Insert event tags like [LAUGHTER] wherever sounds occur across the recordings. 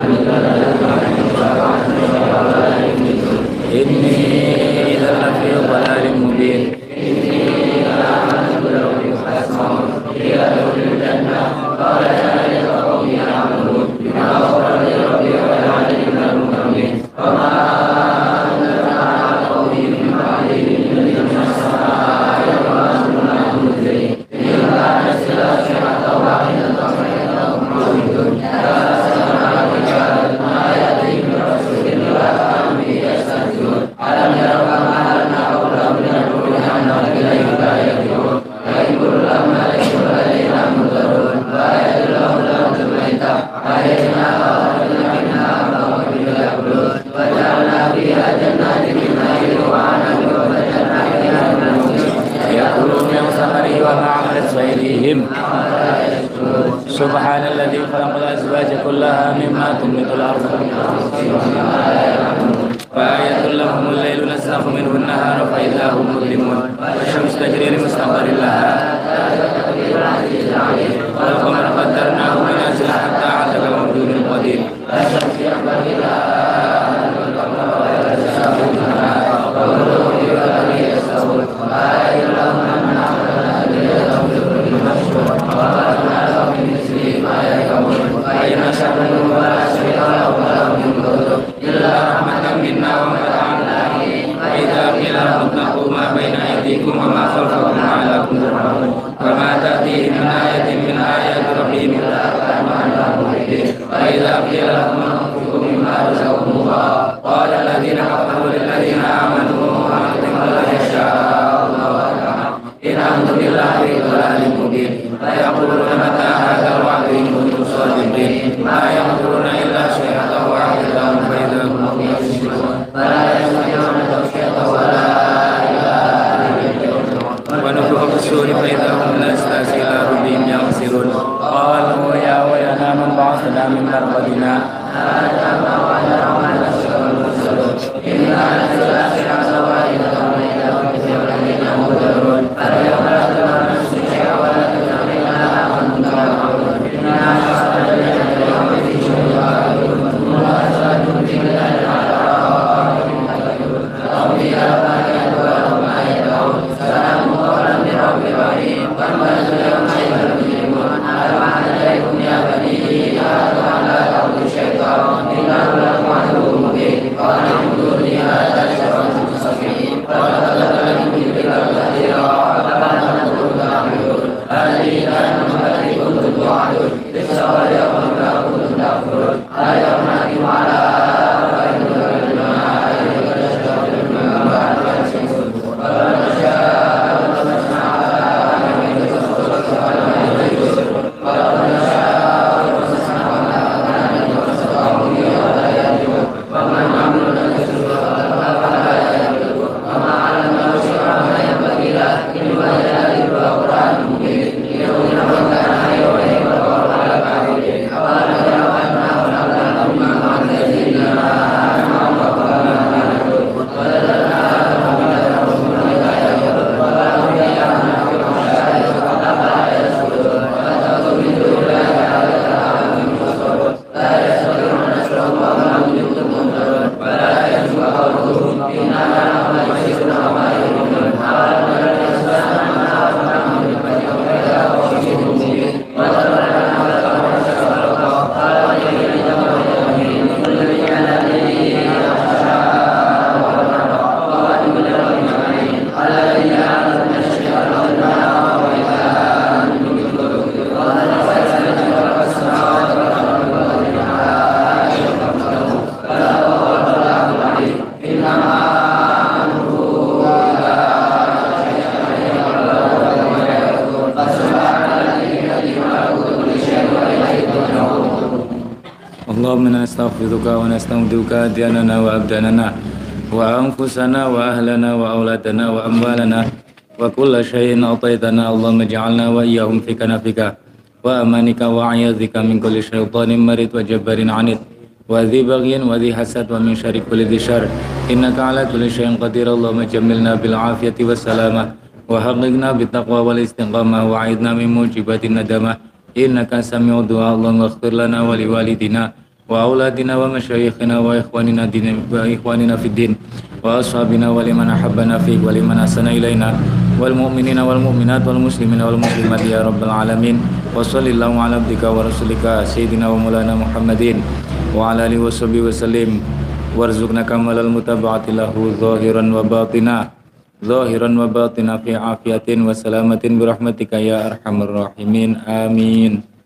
Allah. نستغفرك ونستودعك ديننا وأبداننا وأنفسنا وأهلنا وأولادنا وأموالنا وكل شيء أعطيتنا اللهم اجعلنا وإياهم في كنفك وأمانك وعياذك من كل شيطان مريض وجبار عنيد وذي بغي وذي حسد ومن شر كل ذي شر إنك على كل شيء قدير اللهم جملنا بالعافية والسلامة وحققنا بالتقوى والاستقامة وعيدنا من موجبات الندمة إنك سميع الدعاء اللهم اغفر لنا ولوالدنا وأولادنا ومشايخنا وإخواننا دين وإخواننا في الدين وأصحابنا ولمن أحبنا فيك ولمن أحسن إلينا والمؤمنين والمؤمنات والمسلمين والمسلمات يا رب العالمين وصل اللهم على عبدك ورسولك سيدنا ومولانا محمد وعلى آله وصحبه وسلم. وارزقنا كمال المتابعة له ظاهرا وباطنا ظاهرا وباطنا في عافية وسلامة برحمتك يا أرحم الراحمين. آمين.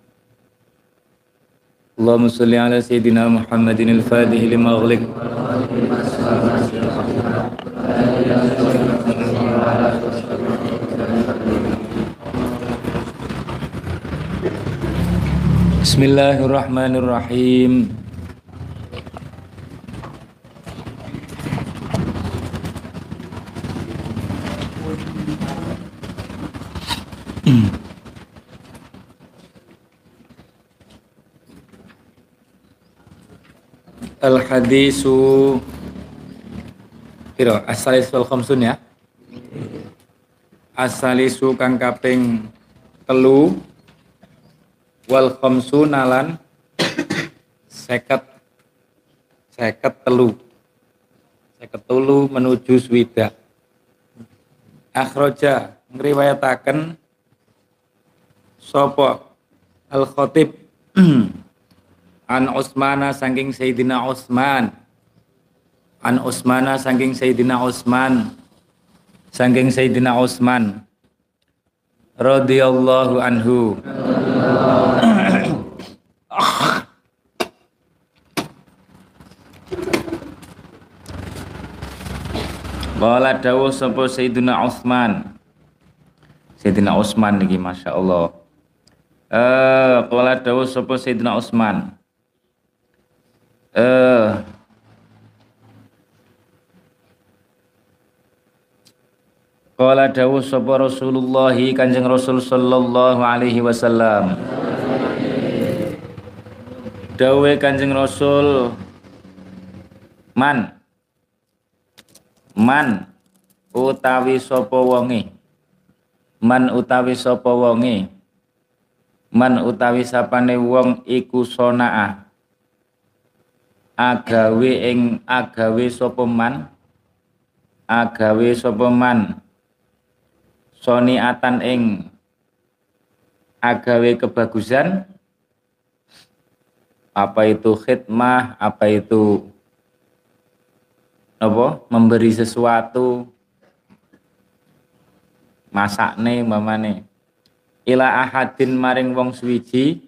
اللهم صل على سيدنا محمد الفاتح لما أغلق. بسم الله الرحمن الرحيم. Al hadisu Kira asalis wal khamsun ya? Asalisu kang kaping telu. Wal khamsun nalan seket seket telu. Seket telu menuju swida. Akhroja ngriwayataken sapa? Al khatib [CLEARS THROAT] an Utsmana saking Sayyidina Utsman an Utsmana saking Sayyidina Utsman saking Sayyidina Utsman radhiyallahu anhu. Wala dawuh sapa Sayyidina Utsman Sayyidina Utsman niki Masya Allah. Eh, qala dawuh sapa Sayyidina Utsman eh. Qala dawuh sapa Rasulullah Kanjeng Rasul sallallahu alaihi wasallam. Dawe Kanjeng Rasul man. Man utawi sapa wonge? Man utawi sapa wonge? Man utawi sapane wong iku sonaa agawe ing agawe sapa man? Agawe sapa man? Soniatan ing agawe kebagusan? Apa itu khidmah? Apa itu apa? Memberi sesuatu? Masakne mamane ila ahadin maring wong suwiji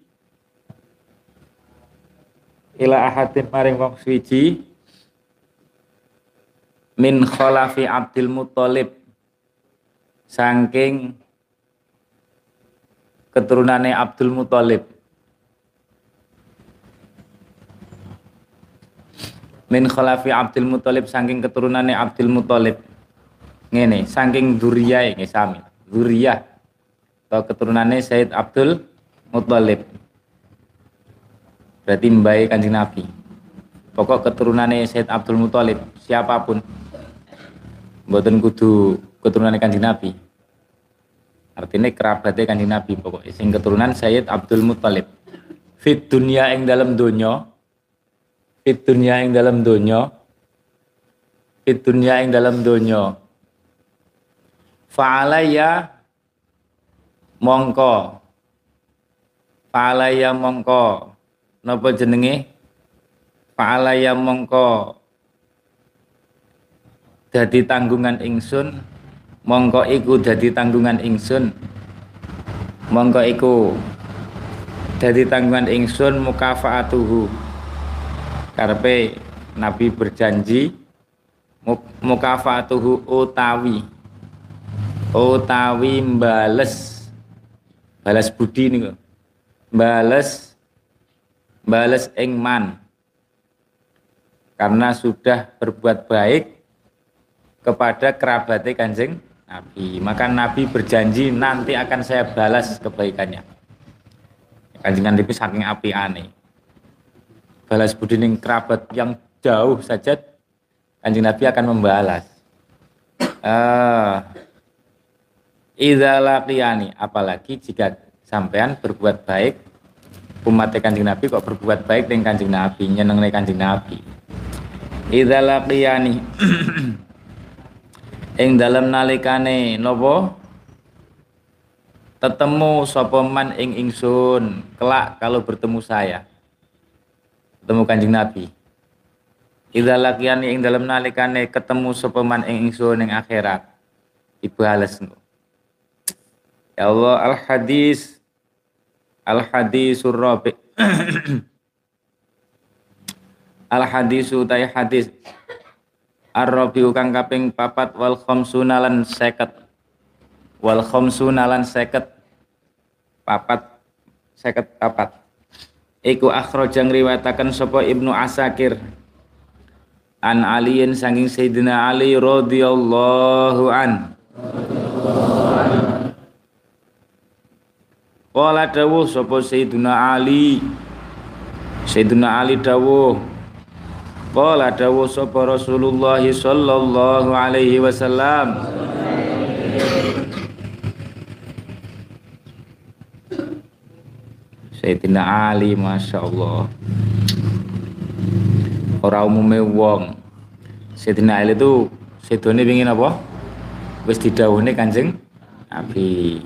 ila ahadin maring wong suwiji. Min khalafi Abdul Muthalib saking keturunannya Abdul Muthalib min khalafi Abdul Muthalib saking keturunannya Abdul Muthalib ngene saking duriyah nggih sami. Atau keturunannya Said Abdul Muthalib berarti mbae kanjeng Nabi. Pokok keturunannya Said Abdul Muthalib siapa pun. Mboten kudu keturunannya kanjeng Nabi. Artinya kerabatnya kanjeng Nabi pokok. Sing keturunan Sayyid Abdul Muthalib. Fit dunia yang dalam dunia fit dunia yang dalam dunia fit dunia yang dalam dunia fa'alaya mongko. Fa'alaya mongko napa jenenge? Fa'ala ya mongko dadi tanggungan ingsun mongko iku dadi tanggungan ingsun mongko iku dadi tanggungan ingsun mukafaatuhu. Karpe Nabi berjanji mukafaatuhu utawi utawi mbales balas budi nih bales bales ing man. Karena sudah berbuat baik kepada kerabatnya kanjeng Nabi. Maka Nabi berjanji nanti akan saya balas kebaikannya. Kanjeng Nabi saking api aneh balas budi ning kerabat yang jauh saja kanjeng Nabi akan membalas. Uh, apalagi jika sampean berbuat baik umat Kanjeng Nabi kok berbuat baik dengan Kanjeng Nabi, nyenengne Kanjeng Nabi. Idza laqiyani [CLEARS THROAT] ing dalam nalikane napa? Tetemu sapa man ing ingsun kelak kalau bertemu saya. Ketemu Kanjeng Nabi. Idza laqiyani ing dalam nalikane ketemu sapa man ing ingsun ing akhirat. Dibales Ya Allah al hadis al hadisur rabi al hadisu tay hadis. Ar-Rabiu kang kaping papat wal khamsuna lan seket. Wal khamsuna lan seket. Papat seket papat. Iku akhraja ngriwayataken sapa Ibnu Asakir. An Aliin sanging Sayyidina Ali radhiyallahu an Wala dawuh sapa Sayyidina Ali. Sayyidina Ali dawuh. Qala dawu sapa Rasulullah sallallahu alaihi wasallam. Sayyidina Ali Masya Allah Orang umumnya wong. Sayyidina Ali itu Sayyidina ingin apa? Wis didawuhne kanjeng Nabi.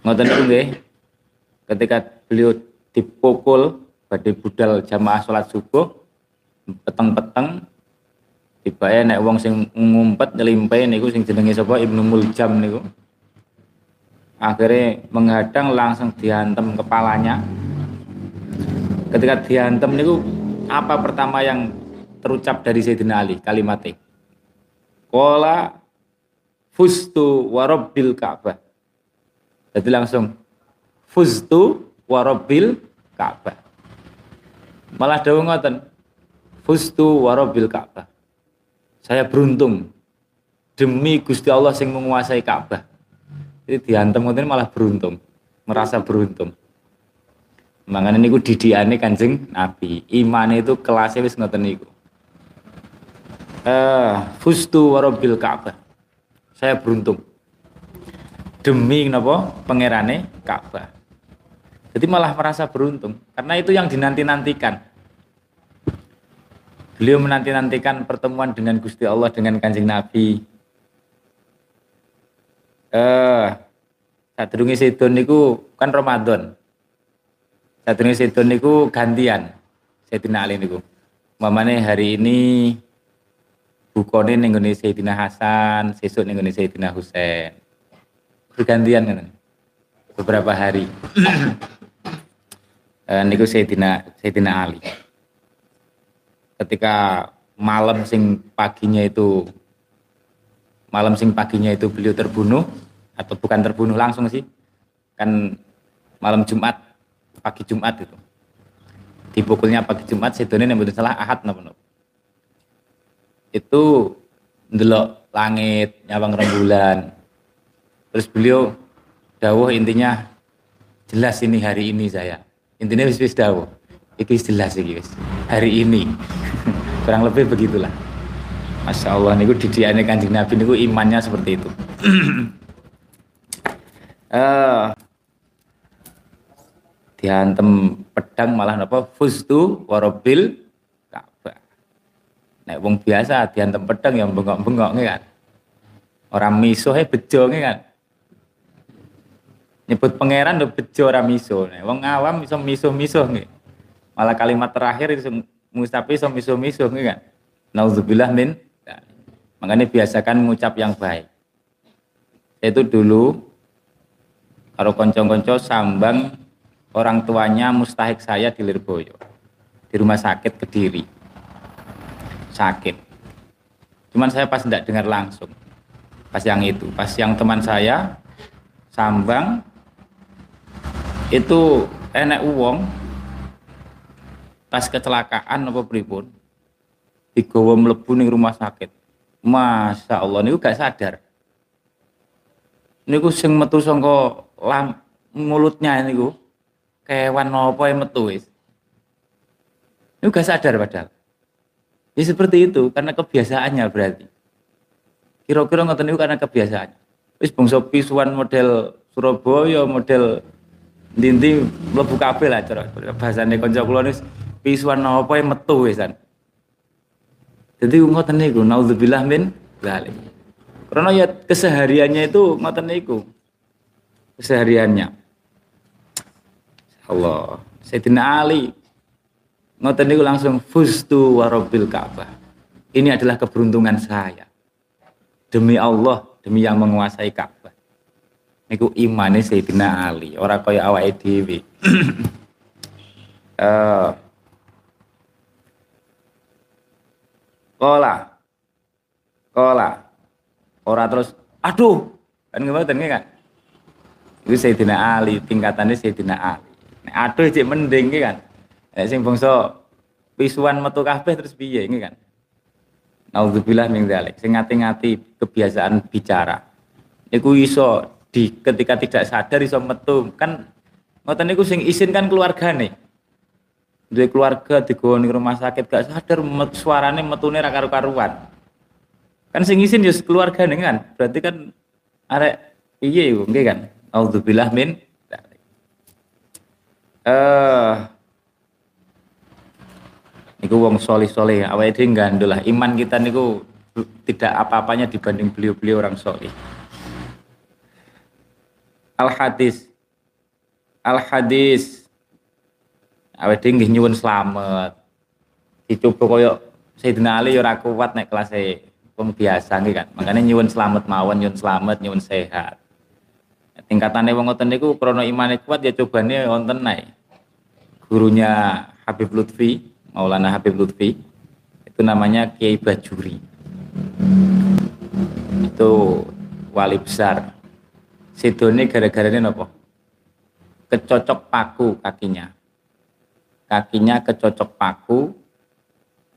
Ngoten itu nggih Ketika beliau dipukul Badai budal jamaah sholat subuh peteng-peteng tibae nek wong sing ngumpet nyelimpe niku sing jenenge sapa? Ibnu Muljam niku. Akhirnya menghadang langsung dihantem kepalanya. Ketika dihantem niku apa pertama yang terucap dari Sayyidina Ali? Kalimatnya Kola fustu warobil Ka'bah. Jadi langsung fustu warobil Ka'bah malah dawa ngoten Fustu warobil Ka'bah. Saya beruntung demi Gusti Allah yang menguasai Ka'bah. Jadi diantem ngoten malah beruntung, merasa beruntung. Makanya niku didiane Kanjeng Nabi. Iman itu kelasnya wis ngoten niku. Eh, fustu warobil Ka'bah. Saya beruntung. Demi napa pangerane Ka'bah. Jadi malah merasa beruntung karena itu yang dinanti-nantikan. Beliau menanti-nantikan pertemuan dengan Gusti Allah dengan Kanjeng Nabi. Eh, sadurunge sedon niku kan Ramadan. Sadurunge sedon niku gantian. Sayyidina Ali niku. Mamane hari ini bukone ning gone Sayyidina Hasan, sesuk ning gone Sayyidina Husain. Bergantian kan. Beberapa hari. [CLEARS THROAT] eh, niku Sayyidina Sayyidina Ali ketika malam sing paginya itu malam sing paginya itu beliau terbunuh atau bukan terbunuh langsung sih kan malam Jumat pagi Jumat itu. Dipukulnya pagi Jumat sedone yang salah ahad napa itu ndelok langit nyawang rembulan terus beliau dawuh intinya jelas ini hari ini saya intinya wis wis dawuh. Itu jelas iki hari ini. [LAUGHS] Kurang lebih begitulah. Masya Allah niku didiane kanjeng Nabi niku imannya seperti itu. Uh, [CLEARS THROAT] diantem pedang malah apa fustu warobil Ka'bah. Nek wong biasa diantem pedang yang bengok-bengok kan. Orang miso he bejo kan nyebut pangeran do bejo orang miso nek wong awam iso miso-miso nggih malah kalimat terakhir itu ngucapi so miso-miso kan. Nauzubillah min. Makanya biasakan mengucap yang baik. Itu dulu kalau konco-konco sambang orang tuanya mustahik saya di Lirboyo. Di rumah sakit Kediri. Sakit. Cuman saya pas tidak dengar langsung. Pas yang itu, pas yang teman saya sambang itu enek uang pas kecelakaan apa pripun digawa mlebu ning rumah sakit. Masya Allah niku gak sadar. Niku sing metu sangka lam mulutnya niku kewan apa yang metu wis. Niku gak sadar padahal. Ya seperti itu karena kebiasaannya berarti. Kira-kira ngoten niku karena kebiasaan. Wis bangsa pisuan model Surabaya, model Dinti mlebu kabeh lah cara bahasane kanca kula nis pisuan apa yang metu wisan. Jadi ngoten niku naudzubillah min zalik. Karena ya kesehariannya itu ngoten niku. Kesehariannya. Allah. Sayyidina Ali ngoten niku langsung fustu warobil Ka'bah. Ini adalah keberuntungan saya. Demi Allah, demi yang menguasai Ka'bah. Niku imane Sayyidina Ali, ora kaya awake dhewe. [CLEARS THROAT] Eh Kola. Kola. Ora terus aduh, kan ngoten kan? Itu Sayyidina Ali, tingkatannya Sayyidina Ali. Nek aduh cek mending kan. Nek sing bangsa pisuan metu kabeh terus piye ini kan. Nauzubillah min dzalik. Sing ngati-ngati kebiasaan bicara. Iku iso di ketika tidak sadar iso metu kan ngoten niku sing isin kan keluargane. Duwe keluarga digoni rumah sakit gak sadar met, suarane metune ra karu-karuan. Kan sing isin ya keluargane kan. Berarti kan arek piye iku nggih kan. Auzubillah min eh uh, niku wong solih-solih awake dhewe lah iman kita niku tidak apa-apanya dibanding beliau-beliau orang solih al hadis al hadis awake dhewe nggih nyuwun slamet dicoba koyo Sayyidina Ali ya ora kuat nek kelas wong biasa nggih kan makanya nyuwun slamet mawon nyuwun slamet nyuwun sehat tingkatannya wong ngoten niku krana imane kuat ya cobane wonten nae. Gurunya Habib Lutfi, Maulana Habib Lutfi, itu namanya Kiai Bajuri. Itu wali besar. Sidone gara-gara ini apa? Kecocok paku kakinya. Kakinya kecocok paku,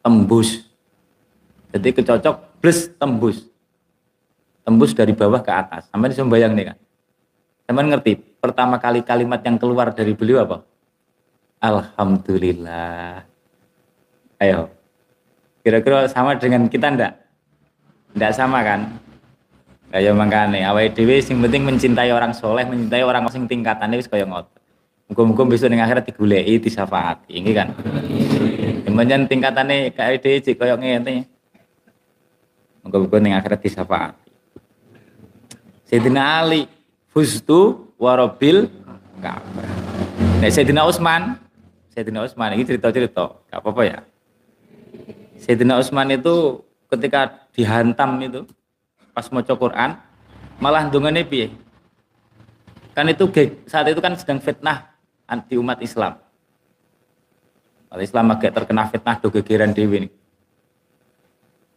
tembus. Jadi kecocok plus tembus. Tembus dari bawah ke atas. Sampai bisa bayang nih kan Teman ngerti, pertama kali kalimat yang keluar dari beliau apa? Alhamdulillah. Ayo. Kira-kira sama dengan kita ndak? Ndak sama kan? Kayak makane awake dhewe sing penting mencintai orang soleh, mencintai orang sing tingkatannya wis kaya ngoten. Muga-muga besok ning akhirat digoleki, disafaati, ini kan. Kemudian tingkatane kayak dhewe cek kaya ngene. Muga-muga ning akhirat disafaati. Sayyidina Ali fustu warobil Ka'bah. Nek Sayyidina Utsman, Sayyidina Utsman ini cerita-cerita, gak apa-apa ya. Sayyidina Utsman itu ketika dihantam itu pas mau Quran malah dongane piye? Kan itu saat itu kan sedang fitnah anti umat Islam. Umat Islam agak terkena fitnah do gegeran nih.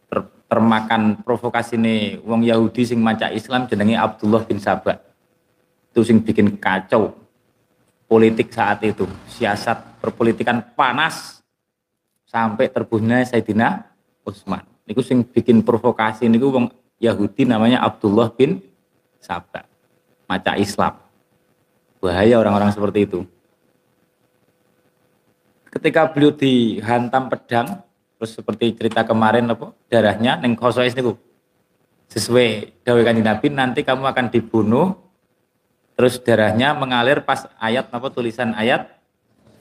Ter, termakan provokasi nih wong Yahudi sing maca Islam jenenge Abdullah bin Sabah itu sing bikin kacau politik saat itu siasat perpolitikan panas sampai terbunuhnya Sayyidina Utsman niku sing bikin provokasi niku wong Yahudi namanya Abdullah bin Sabah maca Islam. Bahaya orang-orang seperti itu. Ketika beliau dihantam pedang terus seperti cerita kemarin apa darahnya neng kosois niku. Sesuai dawai kanjeng Nabi nanti kamu akan dibunuh. Terus darahnya mengalir pas ayat apa tulisan ayat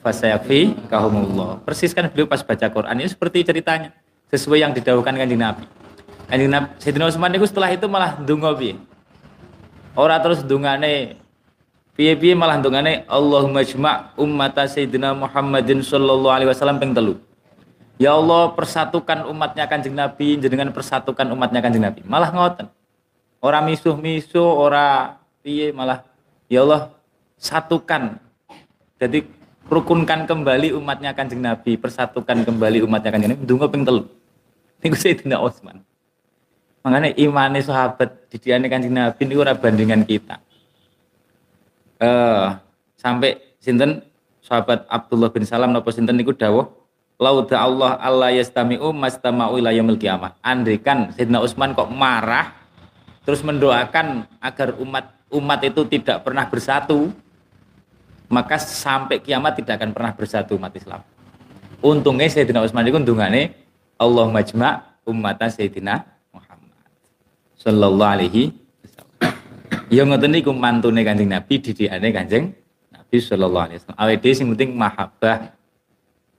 fasayafi kahumullah. Persis kan beliau pas baca Quran ini seperti ceritanya. Sesuai yang didawukan kanjeng Nabi kanjeng Nabi Sayyidina Utsman itu setelah itu malah ndonga piye ora terus dungane piye-piye malah dungane Allahumma jma' ummata Sayyidina Muhammadin sallallahu alaihi wasallam ping telu Ya Allah persatukan umatnya kanjeng Nabi jenengan persatukan umatnya kanjeng Nabi malah ngoten orang misuh-misuh ora piye malah Ya Allah, satukan. Jadi rukunkan kembali umatnya Kanjeng Nabi, persatukan kembali umatnya Kanjeng Nabi. Dungo ping telu. Niku Sayyidina Utsman. Makanya imane sahabat didiane Kanjeng Nabi niku ora bandingan kita. Eh uh, sampai sinten sahabat Abdullah bin Salam napa sinten niku dawuh Lauda Allah Allah yastami'u mastama'u ila yaumil qiyamah. Andaikan Sayyidina Utsman kok marah terus mendoakan agar umat umat itu tidak pernah bersatu, maka sampai kiamat tidak akan pernah bersatu umat Islam. Untungnya Sayyidina Utsman itu untungane Allah majma' umat Sayyidina sallallahu alaihi wasallam. Ya ngoten niku mantune Kanjeng Nabi didikane Kanjeng Nabi. Shallallahu Alaihi Wasallam. Awet sing penting mahabbah,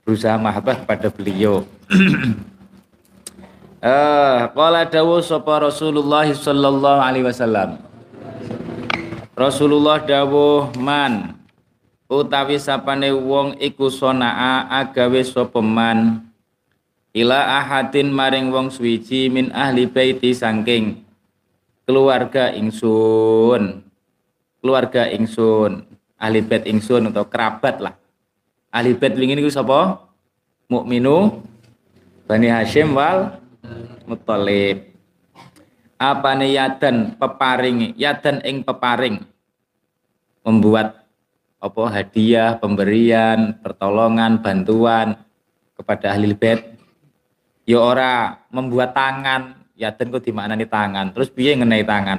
berusaha mahabbah kepada beliau. [CLEARS THROAT] Eh, qala dawu sapa Rasulullah sallallahu alaihi wasallam. Rasulullah dawuh man utawi sapane wong iku sonaa agawe sapa man ila ahadin maring wong suwiji min ahli baiti saking keluarga ingsun keluarga ingsun ahli bait ingsun atau kerabat lah ahli bait wingi niku sapa mukminu Bani Hashim wal Muthalib. Apane yadan peparing, yadan ing peparing. Membuat apa hadiah, pemberian, pertolongan, bantuan kepada ahli bait. Ya ora membuat tangan, yadan kok dimaknani tangan. Terus piye ngenai tangan?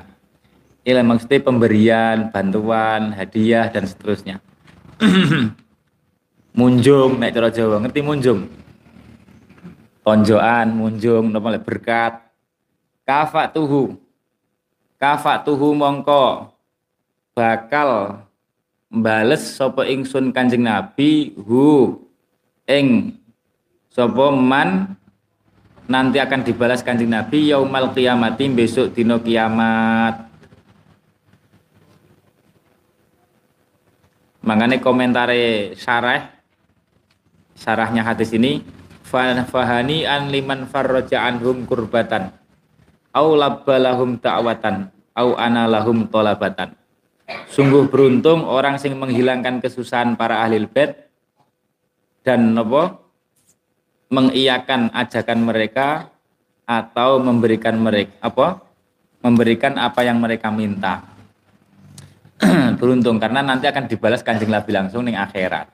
Ini maksudnya pemberian, bantuan, hadiah dan seterusnya. [CLEARS THROAT] munjung nek cara Jawa, ngerti munjung? tonjoan munjung napa berkat kafa tuhu kafa tuhu mongko bakal mbales sapa ingsun Kanjeng Nabi hu ing sapa man nanti akan dibalas Kanjeng Nabi yaumal kiamati besok dino kiamat. Makanya komentare syarah syarahnya hadis ini fahani an liman farraja anhum kurbatan au labbalahum ta'watan au analahum tolabatan sungguh beruntung orang sing menghilangkan kesusahan para ahli bait dan nopo mengiyakan ajakan mereka atau memberikan mereka apa? memberikan apa yang mereka minta. [CLEARS THROAT] Beruntung karena nanti akan dibalas kanjeng Nabi langsung ning akhirat.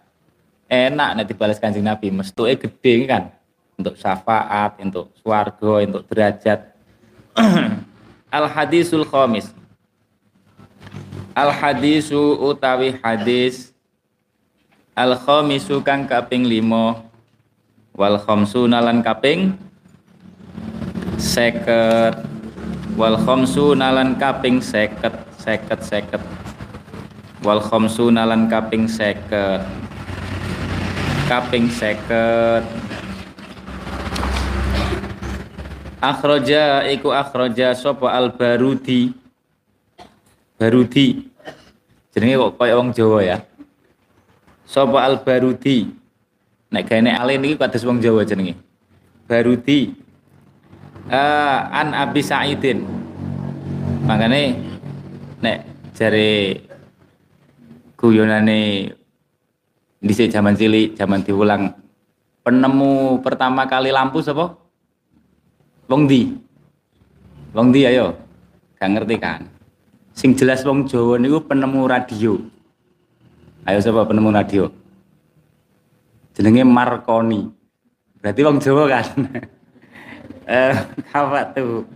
Enak nanti balas kanjeng Nabi mestuke gede kan? Untuk syafaat untuk swargo untuk derajat. [CLEARS THROAT] Al hadisul khamis. Al hadisu utawi hadis. Al khamisu kang kaping limo wal khamsuna lan kaping. Seket. Wal khamsuna lan kaping seket seket seket. Wal khamsuna lan kaping seket. Kaping seket. Akhroja iku akhroja sopo al barudi. Barudi jenenge kok kaya wong Jawa ya? Sopo al barudi nek gaene alin iki kados wong Jawa jenenge barudi uh, an abi saidin makane nek jare guyonane di zaman cilik, zaman diulang. Penemu pertama kali lampu siapa? Wong di. Wong di ayo. Gak ngerti kan? Sing jelas wong Jawa niku penemu radio. Ayo siapa penemu radio? Jenenge Marconi. Berarti wong Jawa kan? [LAUGHS] eh, apa tuh?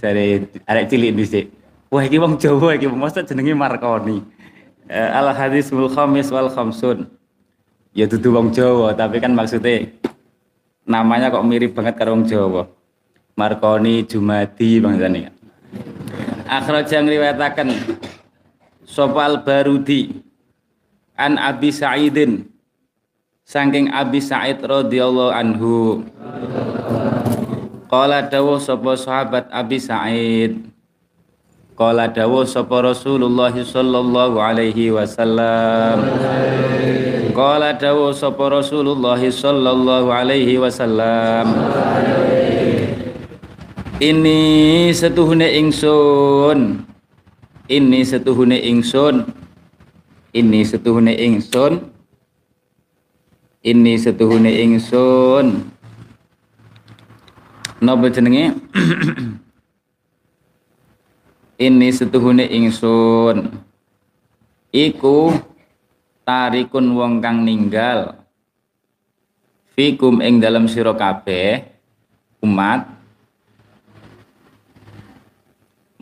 Dari arek cilik dhisik. Wah iki wong Jawa iki mosok jenenge Marconi. Eh, al hadisul khamis wal khamsun ya dudu wong Jawa tapi kan maksudnya namanya kok mirip banget karo wong Jawa Marconi Jumadi bangsane akhraja ngriwayataken sapa al barudi an Abi Sa'idin saking Abi Sa'id radhiyallahu anhu. Qala dawuh sapa sahabat Abi Sa'id. Qala dawuh sapa Rasulullah sallallahu alaihi wasallam. Qala dawu sapa Rasulullah sallallahu alaihi wasallam. Ini setuhune ingsun. Ini setuhune ingsun. Ini setuhune ingsun Ini setuhune ingsun. Napa jenenge? [CLEARS THROAT] Ini setuhune ingsun. Iku tarikun wong kang ninggal. Fikum ing dalam sira kabeh umat.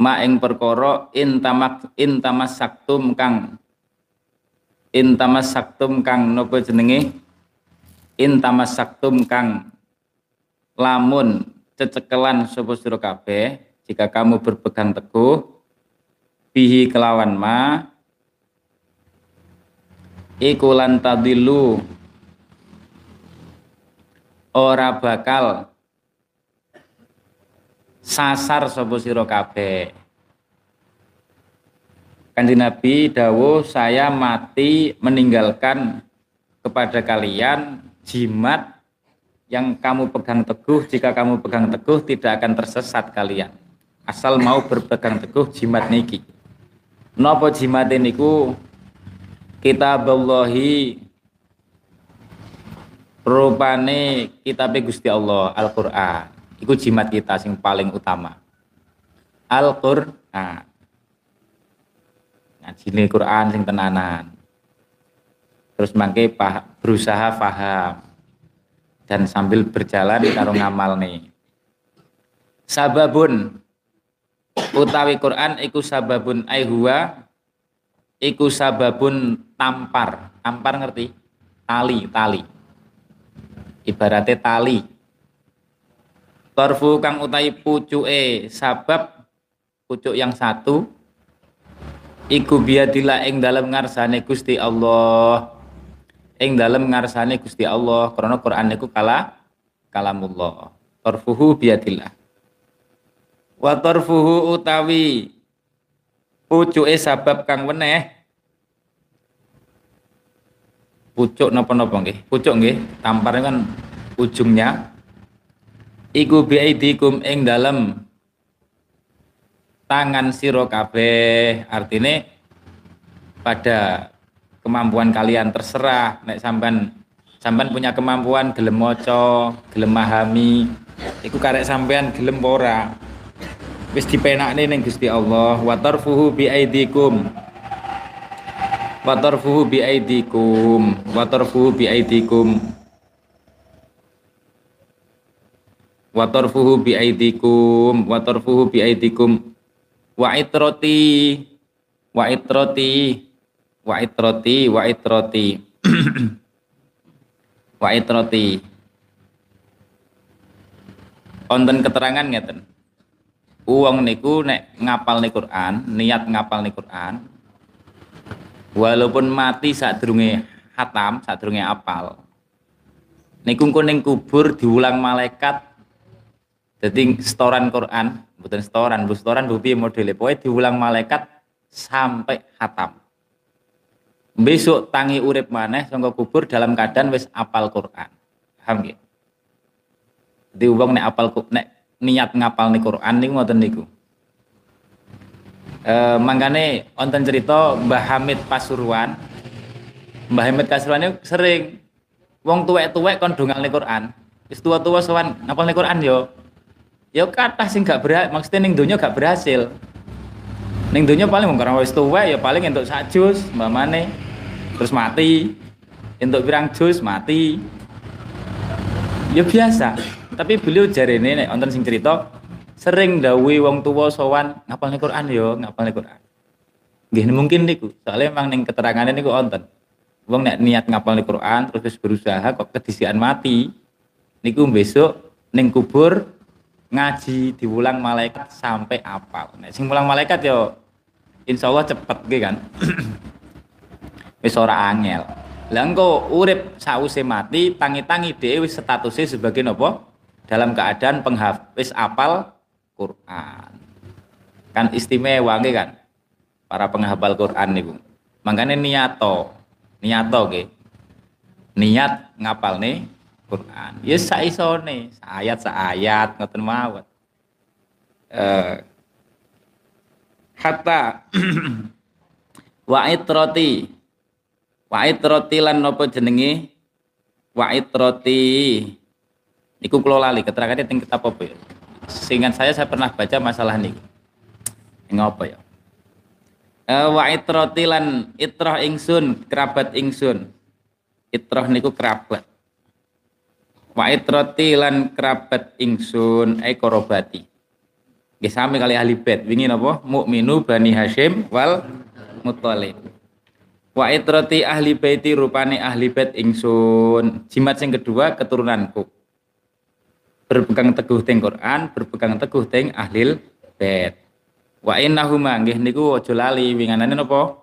Ma ing perkara intamak saktum kang intamas saktum kang napa jenenge intamas saktum kang lamun cecekelan sapa sira kabeh jika kamu berpegang teguh bihi kelawan ma iku lan tadilu ora bakal sasar sapa sira kabeh. Kanjeng Nabi dawuh saya mati meninggalkan kepada kalian jimat yang kamu pegang teguh jika kamu pegang teguh tidak akan tersesat kalian. Asal mau berpegang teguh jimat niki. Nopo jimat niku? Kitaballahi rupane kitab Gusti Allah Al-Qur'an. Iku jimat kita sing paling utama. Al-Qur'an. Ngaji Quran sing tenanan terus mangke berusaha paham. Dan sambil berjalan karo ngamal nih. Sababun utawi Quran iku sababun aihuwa iku sababun tampar. Tampar ngerti? Tali tali. Ibaratnya tali. Torfu kang utai pucuke sabab pucuk yang satu iku biadillah ing dalam ngarsane Gusti Allah ing dalam ngarsane Gusti Allah karena Quran niku kala kalamullah. Tarfuhu biadillah wa tarfuhu utawi pucuke sabab kang weneh. Pucuk napa-napa nggih? Pucuk nggih tampar kan ujungnya. Iku biaidikum ing dalam tangan siro kabeh. Artinya pada kemampuan kalian terserah. Nek sampan sampan punya kemampuan gelem maca gelem memahami. Iku karek sampean gelem ora? Wis dipenakne ning Gusti Allah. Wa tarfuhu bi aidikum. Wa tarfuhu bi aidikum. Wa tarfuhu bi aidikum. Wa tarfuhu bi aidikum. Wa tarfuhu bi aidikum. Wa itroti wa itroti wa itroti wa itroti [CLEARS THROAT] wa itroti wonten keterangan ngeten. Uang niku nek ngapal nih Quran niat ngapal nih Quran walaupun mati saat durunge hatam saat durunge apal niku kuning kubur diulang malaikat jadi setoran Quran bukan setoran bu setoran bu piye modele. Diulang malaikat sampai hatam besok tangi urip maneh sangka kubur dalam keadaan wis apal Quran. Paham nggih? Di wong nek apal nek niat ngapal nih Quran niku ngoten niku. E, mangkane wonten cerita Mbah Hamid Pasuruan. Mbah Hamid Pasuruan sering wong tuwek-tuwek kon nih Quran. Wis tua-tua sowan nih Quran yo? Ya kata sing gak berhasil maksudnya ning dunia gak berhasil ning dunia paling mung karena wis tuwa ya paling untuk sajus mbamane terus mati. Untuk pirang jus mati. Ya biasa. Tapi beliau jari ini nek wonten sing cerita sering dawi wong tua sowan ngapal Quran yo ya, ngapal Quran. Nggih mungkin niku. Soalnya emang ning keterangan niku wonten. Wong nek niat ngapal Quran terus berusaha kok kedisian mati niku besok ning kubur ngaji diulang malaikat sampai apal. Nek sing malaikat yo insya Allah cepet gitu kan. [CLEARS THROAT] wis ora angel. Lah engko urip sause mati tangi-tangi dhewe wis statusnya sebagai nopo? Dalam keadaan penghafis apal Quran. Kan istimewa nggih kan? Para penghafal Quran niku. Makanya niato, niato nggih. Niat ngapal nih Quran. Ya saisone, ayat ayat ngoten mawon. Eh hatta. Wa itrati wa itrati lan napa jenenge? Wa itrati niku kula lali keterangannya teng kitab apa ya? Seingat saya saya pernah baca masalah ini ngopo ya? Uh, wa itrati lan itrah ingsun kerabat ingsun. Itrah niku kerabat. Wa itrati lan kerabat ingsun ai korobati nggih sami kali ahli bait. Wingi napa? Mukminu bani Hashim wal Muthalib wa itrati ahli baiti rupane ahli bait ingsun. Jimat sing kedua keturunanku. Berpegang teguh teng Quran berpegang teguh teng ahli bait. Wa innahuma nggih niku aja lali. Winganane napa?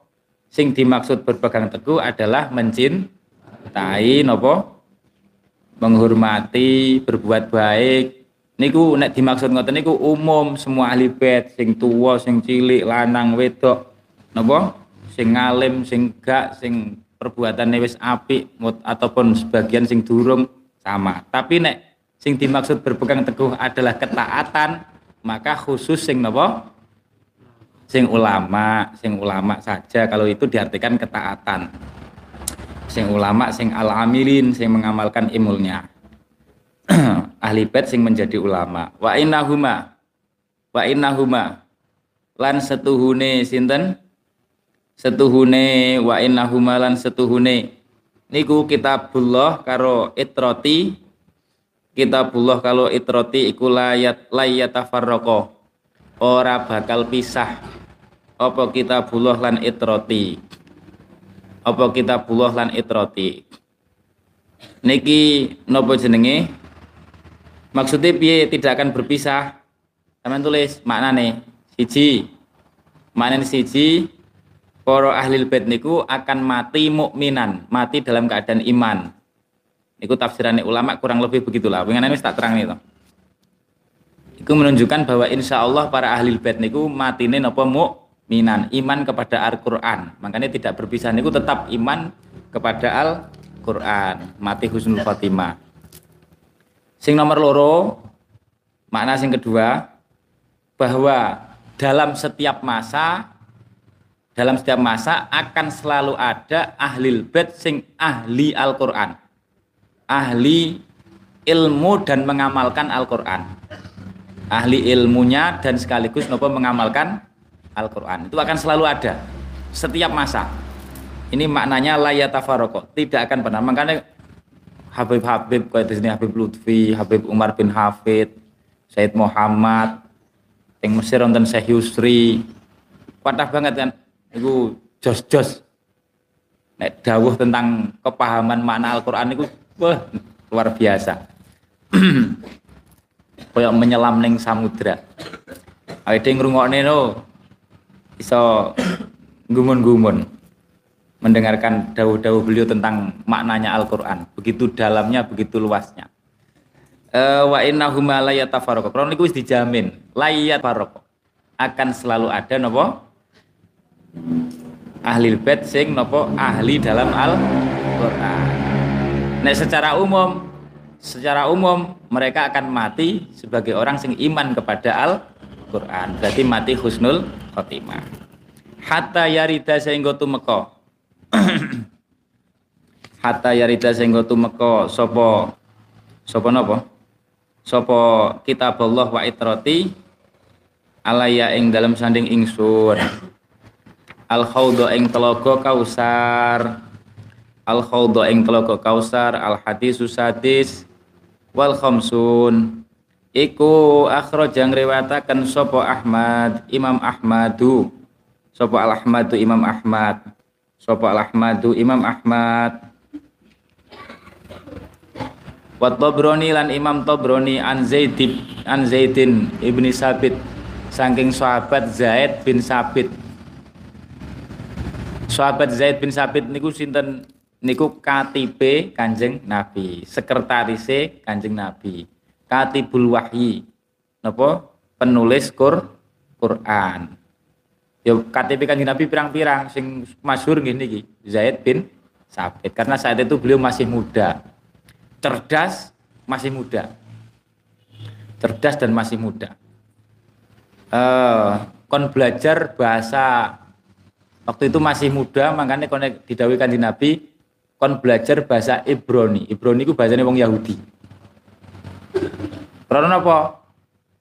Sing dimaksud berpegang teguh adalah mencintai nopo menghormati, berbuat baik. Niku nek dimaksud ngoten niku umum semua ahli bait, sing tua, sing cilik, lanang, wedok, napa? Sing ngalim, sing gak, sing perbuatan wis apik ataupun sebagian sing durung sama. Tapi nek sing dimaksud berpegang teguh adalah ketaatan, maka khusus sing napa? sing ulama, sing ulama saja kalau itu diartikan ketaatan. Sing ulama, sing al-amilin, sing mengamalkan imulnya. [CLEARS THROAT] Ahli bait sing menjadi ulama. Wa innahuma wa innahuma lan setuhune sinten? Setuhune wa innahuma lan setuhune. Niku kitabullah karo itroti. Kitabullah kalau itroti iku layat layatafarraqa ora bakal pisah. Apa kitabullah lan itroti? Apa kitabullah lan itroti? Niki nopo jenenge maksudnya piye? Tidak akan berpisah. Teman tulis maknane siji. Maknane siji para ahli bait niku akan mati mukminan mati dalam keadaan iman. Niku tafsirannya ulama kurang lebih begitulah. Pengen ini tak terang nih itu menunjukkan bahwa insya Allah para ahli bait niku matine nopo mu minan iman kepada Al-Qur'an. Makanya tidak berpisah niku tetap iman kepada Al-Qur'an. Mati husnul khotimah. Sing nomor loro makna sing kedua bahwa dalam setiap masa dalam setiap masa akan selalu ada ahli bait sing ahli Al-Qur'an. Ahli ilmu dan mengamalkan Al-Qur'an. Ahli ilmunya dan sekaligus nopo mengamalkan Al-Quran itu akan selalu ada setiap masa ini maknanya layatafaroko tidak akan pernah makanya Habib-Habib kayak di sini Habib Lutfi, Habib Umar bin Hafid, Said Muhammad, yang Mesir nonton Syekh Yusri, patah banget kan, itu jos-jos. Nek dawuh tentang kepahaman makna Al-Quran itu wah, luar biasa. [CLEARS THROAT] Kayak menyelam neng samudra. Yang ngrungokne no, iso [CLEARS THROAT] gumun-gumun mendengarkan dawuh-dawuh beliau tentang maknanya Al-Qur'an. Begitu dalamnya, begitu luasnya. Uh, wa innahuma la yatafarraqu. Kalau niku wis dijamin, la yatafarraqu. Akan selalu ada napa? Ahli bait sing napa ahli dalam Al-Qur'an. Nah, secara umum secara umum mereka akan mati sebagai orang sing iman kepada Al-Qur'an. Berarti mati husnul khotimah hatta yarida sehingga tumeka [COUGHS] hatta yarida sehingga tumeka sapa sapa napa? Sapa kitab Allah wa itrati alaya ing dalam sanding ingsun al khawda ing telaga kausar. Al khawda ing telaga kausar al hadis sadis wal khamsun. Iku akhrajang riwayataken sapa Ahmad Imam Ahmadu. Sapa Al Ahmadu Imam Ahmad sapa Ahmadu Imam Ahmad. Wa Tabrani lan Imam Tabrani an Zaid an Zaidin ibni Sabit. Saking sahabat Zaid bin Sabit. Sahabat Zaid bin Sabit niku sinten? Niku KTP Kanjeng Nabi sekretarise Kanjeng Nabi. Katibul wahyi. Napa? Penulis Qur Quran ya KTP kan Nabi pirang-pirang sing masyhur ngene iki Zaid bin Sabit. Karena saat itu beliau masih muda. Cerdas masih muda. Cerdas dan masih muda. Uh, kon belajar bahasa waktu itu masih muda makanya kon didawi kanji Nabi kon belajar bahasa Ibrani. Ibrani itu bahasanya wong Yahudi. Karena apa?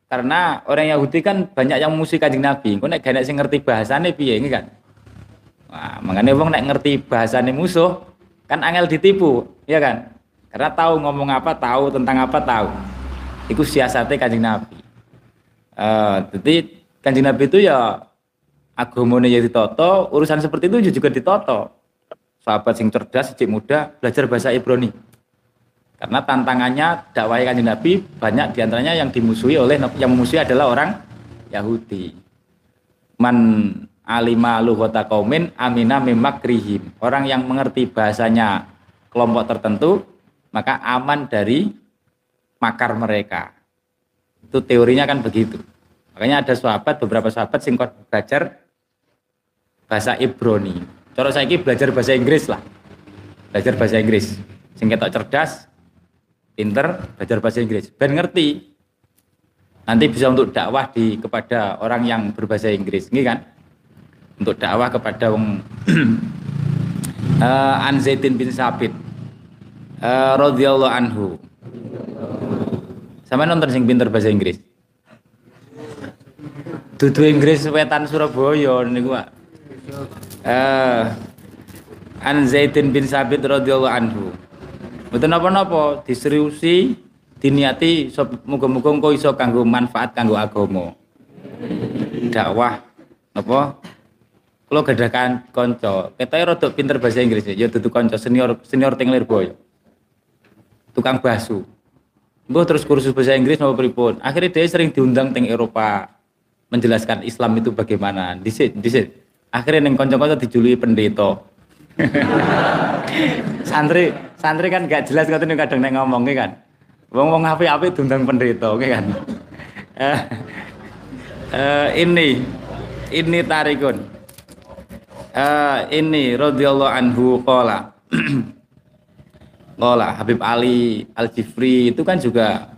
Karena orang Yahudi kan banyak yang musuh kanjeng Nabi. Kau nek gak sing ngerti bahasane piye ini kan? Wah, makanya wong nek ngerti bahasane musuh kan angel ditipu, ya kan? Karena tahu ngomong apa, tahu tentang apa, tahu. Itu siasatnya kanjeng Nabi. Uh, jadi kanjeng Nabi itu ya agamanya ya ditoto, urusan seperti itu juga ditoto. Sahabat sing cerdas, sejak muda, belajar bahasa Ibrani. Karena tantangannya dakwah kanjeng Nabi banyak di antaranya yang dimusuhi oleh yang memusuhi adalah orang Yahudi. Man alima lughata qaumin amina mimakrihim. Orang yang mengerti bahasanya kelompok tertentu maka aman dari makar mereka. Itu teorinya kan begitu. Makanya ada sahabat, beberapa sahabat singkot belajar bahasa Ibrani. Cara saya belajar bahasa Inggris lah. Belajar bahasa Inggris. Sing ketok cerdas, pinter, belajar bahasa Inggris. Ben ngerti. Nanti bisa untuk dakwah di kepada orang yang berbahasa Inggris, ini kan? Untuk dakwah kepada wong uh, [CLEARS THROAT] An Zaidin bin Sabit uh, radhiyallahu anhu. Sama nonton sing pinter bahasa Inggris. Dudu Inggris wetan Surabaya niku Pak. Eh Zaidin bin Sabit radhiyallahu anhu. Mboten napa-napa diseriusi diniati muga-muga engko iso kanggo manfaat kanggo agama. Dakwah napa Kalau gadakan konco, ketoke rada pinter bahasa Inggris ya dudu konco senior senior teng Lirboyo. Tukang basu. Mbah terus kursus bahasa Inggris mau pripun. Akhirnya dia sering diundang teng Eropa menjelaskan Islam itu bagaimana. Disit, disit. Akhirnya neng konco-konco dijuluki pendeta. [LAUGHS] santri, santri kan gak jelas ngoten kadang neng ngomongnya kan. Wong-wong api-api diundang pendeta, oke kan. uh, [LAUGHS] uh, ini ini tarikun. Uh, ini radhiyallahu anhu qala. [CLEARS THROAT] Ngolah Habib Ali Al Jifri itu kan juga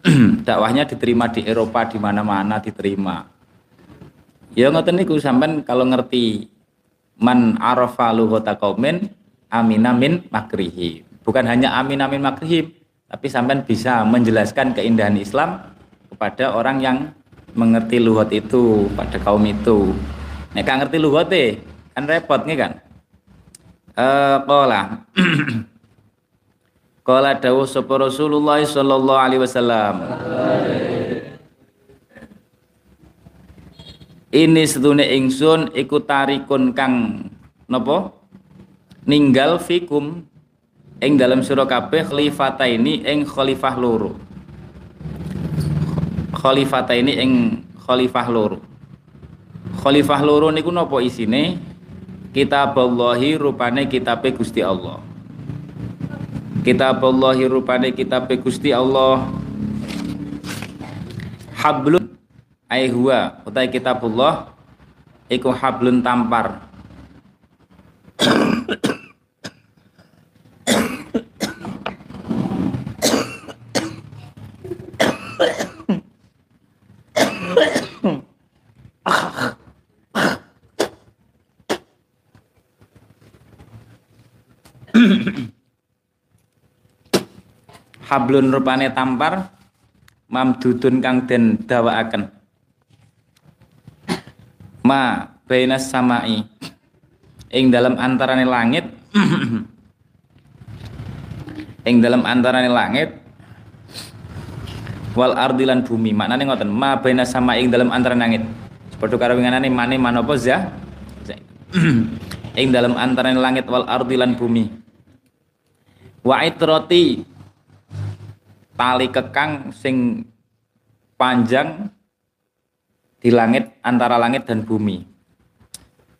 [CLEARS THROAT] dakwahnya diterima di Eropa di mana-mana diterima. Ya ngoten niku sampean kalau ngerti man arafa lughata qaumin amina min makrihi. Bukan hanya amina min makrihi, tapi sampean bisa menjelaskan keindahan Islam kepada orang yang mengerti luhut itu pada kaum itu. Nek ngerti luhut kan repot nih kan. Eh uh, Kala [CLEARS THROAT] dawuh sapa Rasulullah sallallahu alaihi wasallam. Ini sedune ingsun iku tarikun kang napa? Ninggal fikum ing dalam surah kabeh khalifata ini ing khalifah loro. Khalifata ini ing khalifah loro. Khalifah loro niku napa isine? Kitab Allahi rupane kitabe Gusti Allah kitab Allah rupane kitab Gusti Allah hablun ai huwa utai kitabullah iku hablun tampar hablun rupane tampar mamdudun kang den dawaaken ma bainas samai. Ing dalam antarane langit [CLEARS THROAT] ing dalam antarane langit wal ardilan bumi. Maknane ngoten ma bainas samai ing dalam antarane langit. Padha karo winganane mane manapa? Za [CLEARS THROAT] ing dalam antarane langit wal ardilan bumi. Wa itrati tali kekang sing panjang di langit antara langit dan bumi.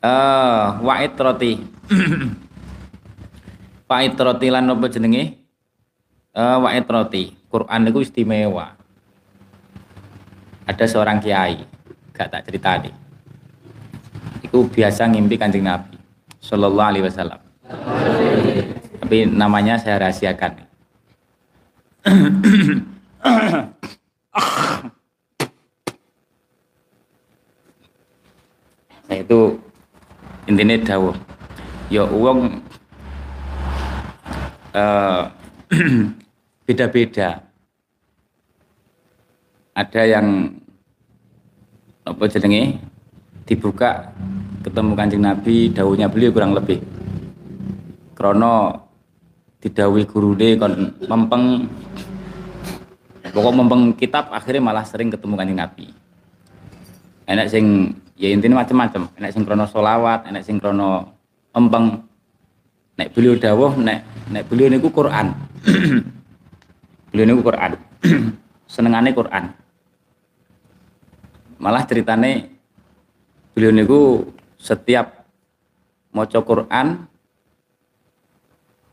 Uh, wa'id roti. [CLEARS THROAT] wa'id roti lan apa jenenge? Uh, wa'id roti. Quran itu istimewa. Ada seorang kiai, gak tak cerita nih. Itu biasa ngimpi kanjeng Nabi Sallallahu Alaihi Wasallam. Tapi namanya saya rahasiakan. Nah itu intinya dawuh. Ya uang uh, [CLEARS THROAT] beda-beda. Ada yang apa jenenge? Dibuka ketemu kancing Nabi daunnya beliau kurang lebih. Krono didawi deh kon mempeng. Pokok mempeng kitab akhirnya malah sering ketemu kanjeng Nabi. Enak sing ya intinya macam-macam. Enak sing krono solawat enak sing krono mempeng. Nek beliau dawuh nek nek beliau niku Quran. [CLEARS THROAT] Beliau niku Quran. [CLEARS THROAT] Senengane Quran. Malah ceritane beliau niku setiap maca Quran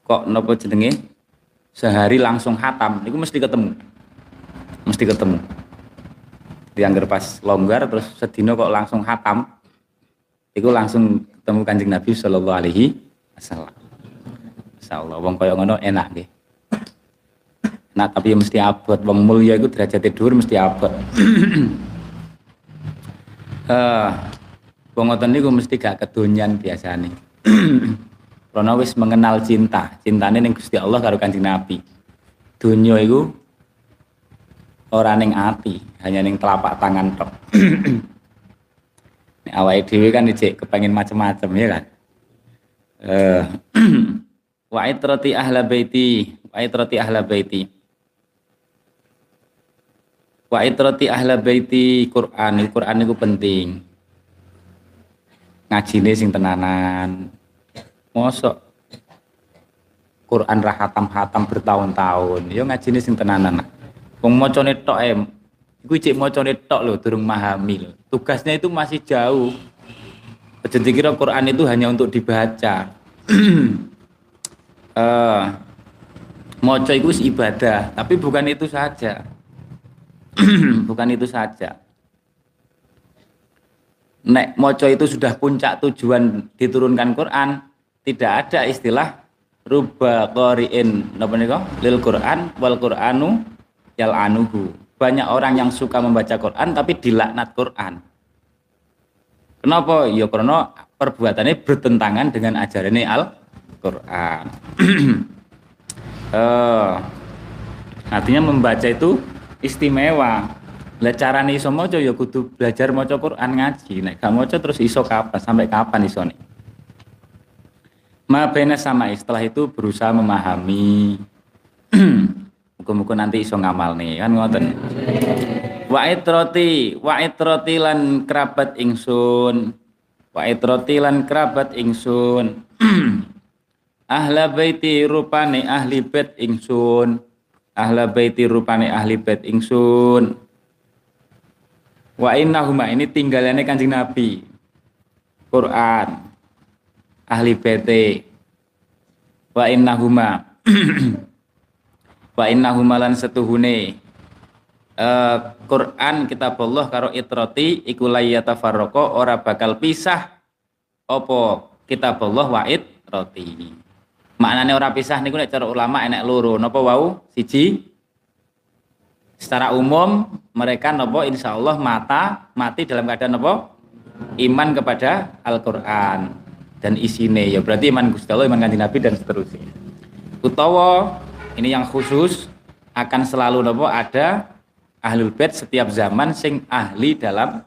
kok nopo jenenge? Sehari langsung hatam. Niku mesti ketemu. Mesti ketemu. Diangger pas longgar terus sedino kok langsung hatam. Itu langsung ketemu kanjeng Nabi Shallallahu Alaihi Wasallam. Insyaallah wong kaya ngono enak nggih. Nah tapi mesti abot. Wong mulia itu derajat tidur mesti abot. [CLEARS THROAT] Eh wong ngoten niku mesti gak kedonyan biasane [CLEARS THROAT] Karena wis mengenal cinta, cintane ning Gusti Allah karo Kanjeng Nabi. Donya iku ora ning ati, hanya ning telapak tangan tok. [CLEARS THROAT] Nek awake dhewe kan ijek kepengin macam-macam ya kan. Eh [CLEARS THROAT] wa itrati ahla baiti, wa itrati ahla baiti. Wa itrati ahla baiti Quran, Quran itu penting. Ngajine sing tenanan, mosok. Quran ra hatam-hatam bertahun-tahun. Ya ngajine sing tenanan wong macane tok em. Iku cek macane tok lho durung memahami tugasnya itu masih jauh. Aja dikira Quran itu hanya untuk dibaca. Uh, [CLEARS THROAT] maca itu ibadah tapi bukan itu saja. [CLEARS THROAT] Bukan itu saja. Nek moco itu sudah puncak tujuan diturunkan Quran tidak ada istilah ruba qari'in napa nika lil Quran wal Qur'anu yal anuhu. Banyak orang yang suka membaca Quran tapi dilaknat Quran. Kenapa? Ya karena perbuatannya bertentangan dengan ajaran Al-Qur'an. uh, [CLEARS THROAT] artinya membaca itu istimewa. Lah carane iso maca ya kudu belajar maca Quran ngaji. Nek gak maca terus iso kapan? Sampai kapan iso nih? Ma sama setelah itu berusaha memahami. [CLEARS THROAT] Muga-muga nanti iso ngamal nih kan ngoten. Wa itroti, wa itroti lan kerabat ingsun. Wa itroti lan kerabat ingsun. [CLEARS THROAT] Ahla baiti rupane ahli bait ingsun. Ahla baiti rupane ahli bait ingsun. Wa innahuma ini tinggalannya Kanjeng Nabi. Quran ahli PT wa innahuma [CLEARS THROAT] wa innahuma lan setuhune. Uh, Quran kitab Allah karo itrati iku layatafarraqa ora bakal pisah opo kitab Allah wa itrati maknane ora pisah niku nek cara ulama enek loro napa wau? Siji secara umum mereka nopo insya Allah mata mati dalam keadaan nopo iman kepada Al-Quran dan isine ya berarti iman Gusti Allah, iman kanjeng Nabi dan seterusnya. Utawa ini yang khusus akan selalu nopo ada ahlul bait setiap zaman sing ahli dalam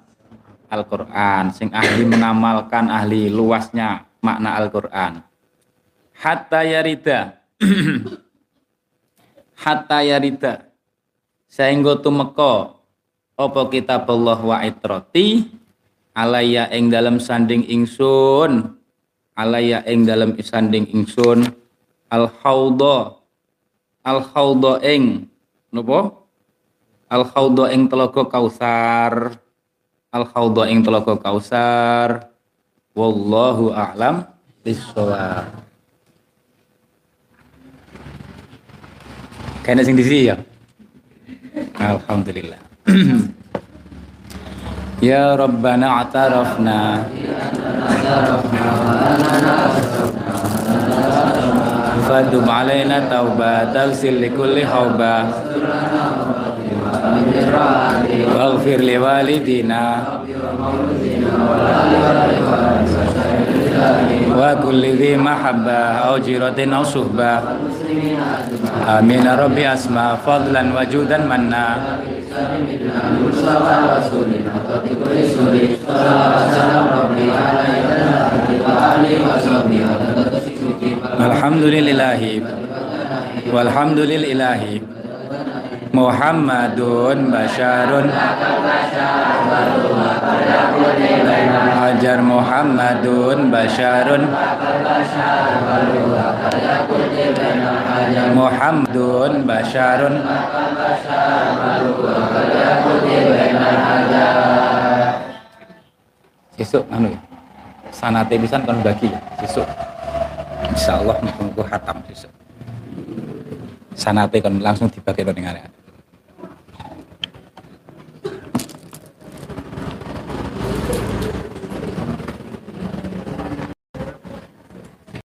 Al-Qur'an, sing ahli mengamalkan ahli luasnya makna Al-Qur'an. Hatta yarida [CLEARS THROAT] hatta yarida sehingga tumeka apa kitab Allah wa itrati alaya ing dalam sanding ingsun alaya ing dalam isanding ingsun al haudha al haudha ing napa al haudha ing telaga kausar al haudha ing telaga kausar wallahu a'lam bissawab. Kayaknya sing di sini ya? Alhamdulillah [CLEARS THROAT] Ya Rabbana atarafna. Fadum alaina tauba Tagsil likulli hauba. Waghfir li walidina. Wa kulli dhi mahabba Au jiratin au suhba. Amin Rabbi asma Fadlan wajudan manna Alhamdulillahi Walhamdulillahi Muhammadun Basharun Hajar Muhammadun Basharun Muhammadun Basharun. Sesuk anu ya. sanate pisan kon bagi ya sesuk insyaallah muga-muga hatam sesuk sanate kon langsung dibagi ning arek